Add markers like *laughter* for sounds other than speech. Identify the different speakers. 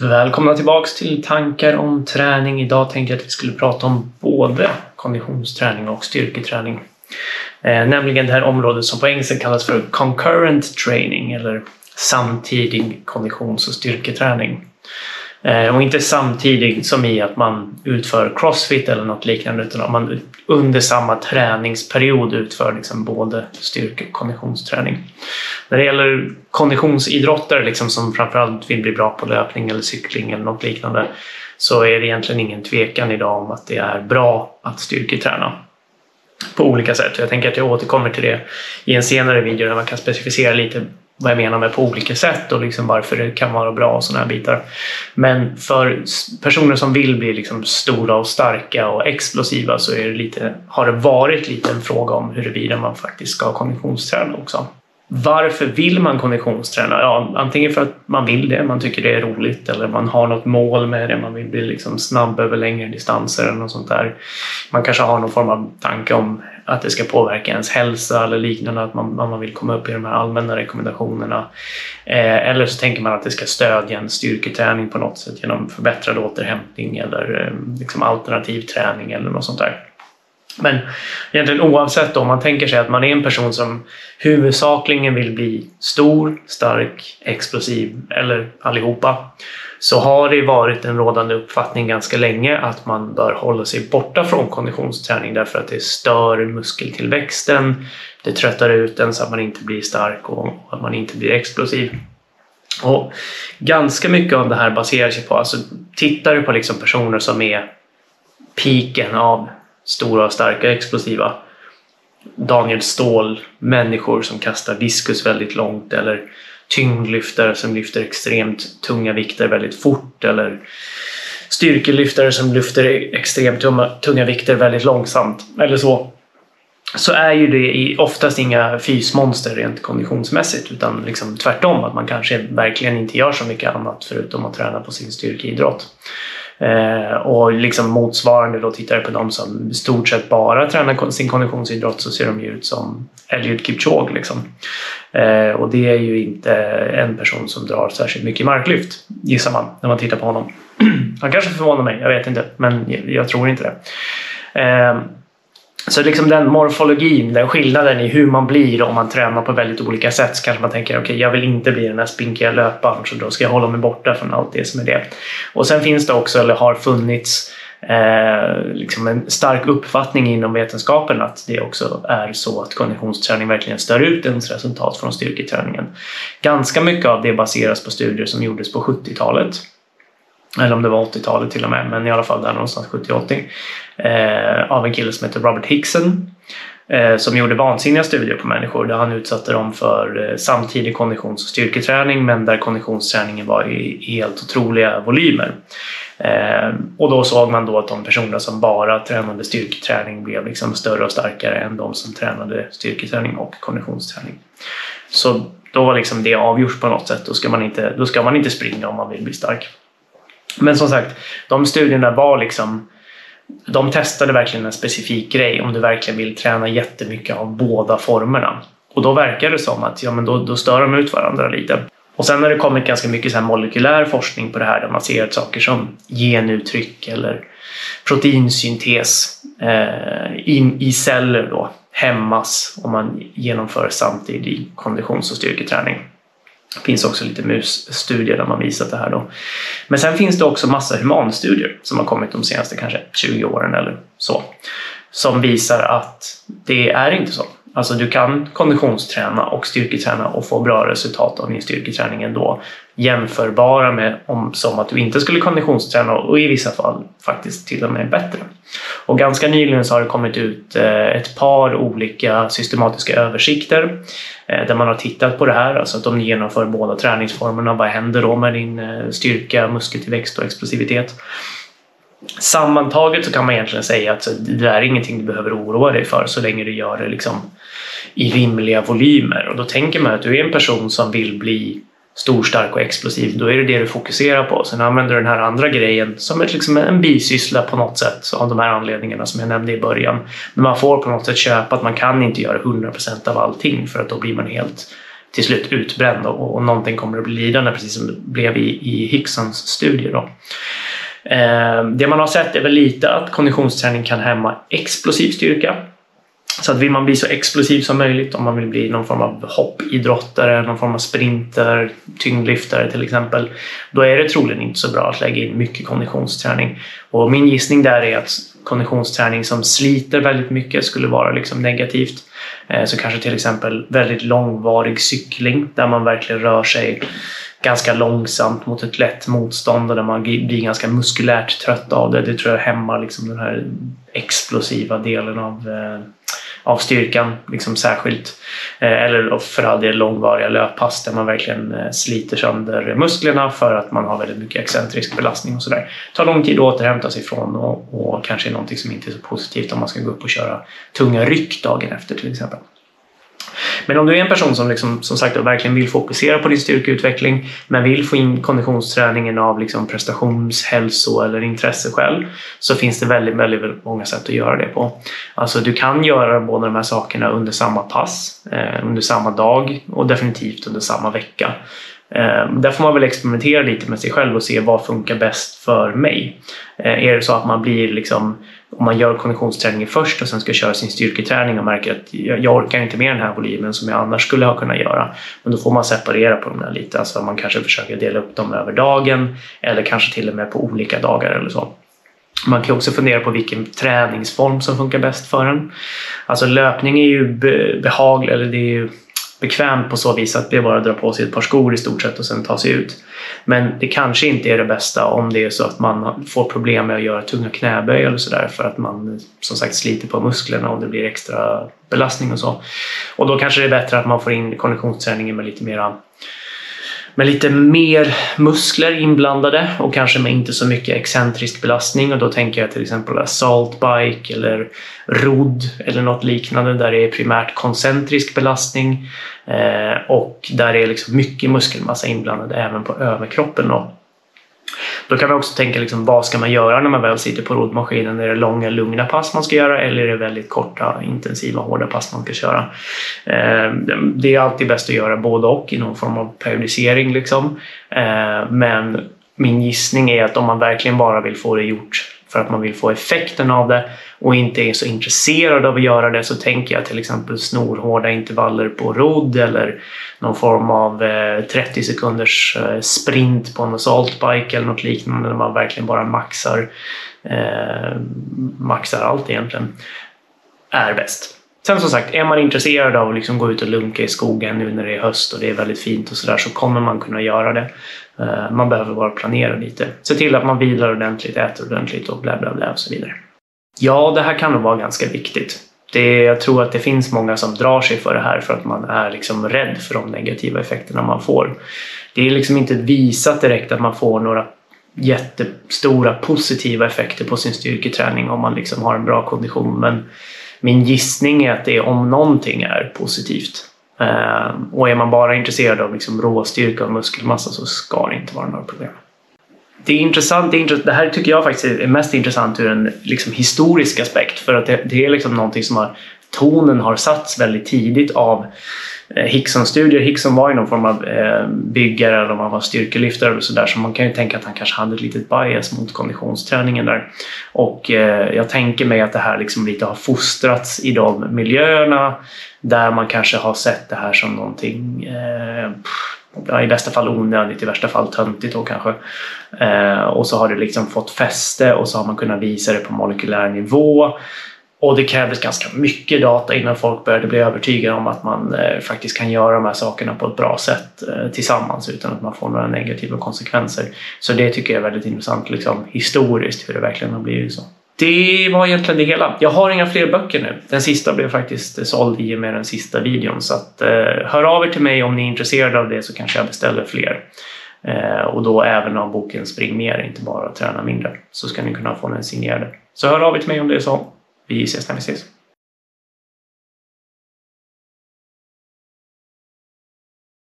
Speaker 1: Välkomna tillbaks till tankar om träning. Idag tänkte jag att vi skulle prata om både konditionsträning och styrketräning. Eh, nämligen det här området som på engelska kallas för concurrent training eller samtidig konditions och styrketräning. Eh, och inte samtidigt som i att man utför crossfit eller något liknande utan att man under samma träningsperiod utför liksom både styrke och konditionsträning. När det gäller konditionsidrottare liksom som framförallt vill bli bra på löpning eller cykling eller något liknande så är det egentligen ingen tvekan idag om att det är bra att styrketräna på olika sätt. Jag tänker att jag återkommer till det i en senare video där man kan specificera lite vad jag menar med på olika sätt och liksom varför det kan vara bra och sådana här bitar. Men för personer som vill bli liksom stora och starka och explosiva så är det lite, har det varit lite en fråga om huruvida man faktiskt ska konditionsträna också. Varför vill man konditionsträna? Ja, antingen för att man vill det, man tycker det är roligt eller man har något mål med det, man vill bli liksom snabb över längre distanser eller något sånt där. Man kanske har någon form av tanke om att det ska påverka ens hälsa eller liknande, att man, man vill komma upp i de här allmänna rekommendationerna. Eh, eller så tänker man att det ska stödja en styrketräning på något sätt genom förbättrad återhämtning eller eh, liksom alternativ träning eller något sånt där. Men egentligen oavsett om man tänker sig att man är en person som huvudsakligen vill bli stor, stark, explosiv eller allihopa så har det varit en rådande uppfattning ganska länge att man bör hålla sig borta från konditionsträning därför att det stör muskeltillväxten, det tröttar ut den så att man inte blir stark och att man inte blir explosiv. Och ganska mycket av det här baserar sig på, alltså tittar du på liksom personer som är piken av stora, starka, explosiva Daniel Ståhl, människor som kastar diskus väldigt långt eller tyngdlyftare som lyfter extremt tunga vikter väldigt fort eller styrkelyftare som lyfter e- extremt tunga vikter väldigt långsamt eller så så är ju det oftast inga fysmonster rent konditionsmässigt utan liksom tvärtom att man kanske verkligen inte gör så mycket annat förutom att träna på sin styrkeidrott. Eh, och liksom motsvarande då tittar jag på de som i stort sett bara tränar sin konditionsidrott så ser de ju ut som Eliud Kipchoge. Liksom. Eh, och det är ju inte en person som drar särskilt mycket marklyft gissar man när man tittar på honom. *clears throat* Han kanske förvånar mig, jag vet inte, men jag, jag tror inte det. Eh, så liksom den morfologin, den skillnaden i hur man blir om man tränar på väldigt olika sätt så kanske man tänker okej, okay, jag vill inte bli den här spinkiga löparen så då ska jag hålla mig borta från allt det som är det. Och sen finns det också, eller har funnits, eh, liksom en stark uppfattning inom vetenskapen att det också är så att konditionsträning verkligen stör ut ens resultat från styrketräningen. Ganska mycket av det baseras på studier som gjordes på 70-talet eller om det var 80-talet till och med, men i alla fall där någonstans 70-80 eh, av en kille som heter Robert Hickson eh, som gjorde vansinniga studier på människor där han utsatte dem för eh, samtidig konditions och styrketräning men där konditionsträningen var i helt otroliga volymer. Eh, och då såg man då att de personer som bara tränade styrketräning blev liksom större och starkare än de som tränade styrketräning och konditionsträning. Så då var liksom det avgjort på något sätt. Då ska man inte, då ska man inte springa om man vill bli stark. Men som sagt, de studierna var liksom de testade verkligen en specifik grej om du verkligen vill träna jättemycket av båda formerna. Och då verkar det som att ja, men då, då stör de ut varandra lite. Och sen har det kommit ganska mycket så molekylär forskning på det här där man ser att saker som genuttryck eller proteinsyntes eh, in i celler då hämmas om man genomför samtidig konditions och styrketräning. Det finns också lite musstudier där man visat det här. Då. Men sen finns det också massa humanstudier som har kommit de senaste kanske 20 åren eller så. Som visar att det är inte så. Alltså du kan konditionsträna och styrketräna och få bra resultat av din styrketräning ändå. Jämförbara med om, som att du inte skulle konditionsträna och i vissa fall faktiskt till och med bättre. Och ganska nyligen så har det kommit ut eh, ett par olika systematiska översikter eh, där man har tittat på det här, alltså att om du genomför båda träningsformerna, vad händer då med din eh, styrka, muskeltillväxt och explosivitet? Sammantaget så kan man egentligen säga att det där är ingenting du behöver oroa dig för så länge du gör det liksom i rimliga volymer. Och då tänker man att du är en person som vill bli stor, stark och explosiv, då är det det du fokuserar på. Sen använder du den här andra grejen som ett, liksom en bisyssla på något sätt av de här anledningarna som jag nämnde i början. Men man får på något sätt köpa att man kan inte göra 100% av allting för att då blir man helt till slut utbränd och, och någonting kommer att bli lidande precis som det blev i, i Hicksons studie. Då. Eh, det man har sett är väl lite att konditionsträning kan hämma explosiv styrka. Så att vill man bli så explosiv som möjligt, om man vill bli någon form av hoppidrottare, någon form av sprinter, tyngdlyftare till exempel, då är det troligen inte så bra att lägga in mycket konditionsträning. Och min gissning där är att konditionsträning som sliter väldigt mycket skulle vara liksom negativt. Ehm, så kanske till exempel väldigt långvarig cykling där man verkligen rör sig ganska långsamt mot ett lätt motstånd och där man blir ganska muskulärt trött av det. Det tror jag hämmar liksom den här explosiva delen av eh, av styrkan liksom särskilt. Eh, eller för all del långvariga löppass där man verkligen eh, sliter sönder musklerna för att man har väldigt mycket excentrisk belastning och sådär. Det tar lång tid att återhämta sig ifrån och, och kanske är någonting som inte är så positivt om man ska gå upp och köra tunga ryck dagen efter till exempel. Men om du är en person som liksom, som sagt verkligen vill fokusera på din styrkeutveckling men vill få in konditionsträningen av liksom prestations-, hälso eller intresseskäl så finns det väldigt, väldigt, väldigt många sätt att göra det på. Alltså du kan göra båda de här sakerna under samma pass, eh, under samma dag och definitivt under samma vecka. Eh, där får man väl experimentera lite med sig själv och se vad funkar bäst för mig. Eh, är det så att man blir liksom om man gör konditionsträningen först och sen ska köra sin styrketräning och märker att jag, orkar inte med den här volymen som jag annars skulle ha kunnat göra. Men då får man separera på dem där lite, alltså man kanske försöker dela upp dem över dagen eller kanske till och med på olika dagar eller så. Man kan också fundera på vilken träningsform som funkar bäst för en. Alltså löpning är ju behaglig, eller det är ju bekvämt på så vis att det är bara att dra på sig ett par skor i stort sett och sen ta sig ut. Men det kanske inte är det bästa om det är så att man får problem med att göra tunga knäböj eller sådär för att man som sagt sliter på musklerna och det blir extra belastning och så. Och då kanske det är bättre att man får in konditionsträningen med lite mera med lite mer muskler inblandade och kanske med inte så mycket excentrisk belastning och då tänker jag till exempel saltbike eller rodd eller något liknande där det är primärt koncentrisk belastning eh, och där det är liksom mycket muskelmassa inblandad även på överkroppen. Då. Då kan man också tänka liksom, vad ska man göra när man väl sitter på roddmaskinen? Är det långa lugna pass man ska göra eller är det väldigt korta intensiva hårda pass man ska köra? Ehm, det är alltid bäst att göra både och i någon form av periodisering. Liksom. Ehm, men min gissning är att om man verkligen bara vill få det gjort för att man vill få effekten av det och inte är så intresserad av att göra det så tänker jag till exempel snorhårda intervaller på rodd eller någon form av eh, 30 sekunders eh, sprint på en assaultbike eller något liknande där man verkligen bara maxar, eh, maxar allt egentligen är bäst. Sen som sagt, är man intresserad av att liksom gå ut och lunka i skogen nu när det är höst och det är väldigt fint och sådär så kommer man kunna göra det. Eh, man behöver bara planera lite. Se till att man vilar ordentligt, äter ordentligt och bla bla bla och så vidare. Ja, det här kan nog vara ganska viktigt. Det, jag tror att det finns många som drar sig för det här för att man är liksom rädd för de negativa effekterna man får. Det är liksom inte visat direkt att man får några jättestora positiva effekter på sin styrketräning om man liksom har en bra kondition men min gissning är att det om någonting är positivt. Eh, och är man bara intresserad av liksom råstyrka och muskelmassa så ska det inte vara några problem. Det är intressant, det, är intressant, det här tycker jag faktiskt är mest intressant ur en liksom historisk aspekt för att det, det är liksom någonting som har tonen har satts väldigt tidigt av eh, Hickson-studier. Hickson var ju någon form av eh, byggare eller om han var styrkelyftare och sådär så man kan ju tänka att han kanske hade ett litet bias mot konditionsträningen där. Och jag tänker mig att det här liksom lite har fostrats i de miljöerna där man kanske har sett det här som någonting eh, i bästa fall onödigt, i värsta fall töntigt då kanske. Eh, och så har det liksom fått fäste och så har man kunnat visa det på molekylär nivå och det krävdes ganska mycket data innan folk började bli övertygade om att man eh, faktiskt kan göra de här sakerna på ett bra sätt eh, tillsammans utan att man får några negativa konsekvenser. Så det tycker jag är väldigt intressant liksom, historiskt hur det verkligen har blivit så. Det var egentligen det hela. Jag har inga fler böcker nu. Den sista blev faktiskt såld i och med den sista videon så att, eh, hör av er till mig om ni är intresserade av det så kanske jag beställer fler. Eh, och då även av boken Spring mer, inte bara träna mindre. Så ska ni kunna få den signerad. Så hör av er till mig om det är så. Vi ses när vi ses.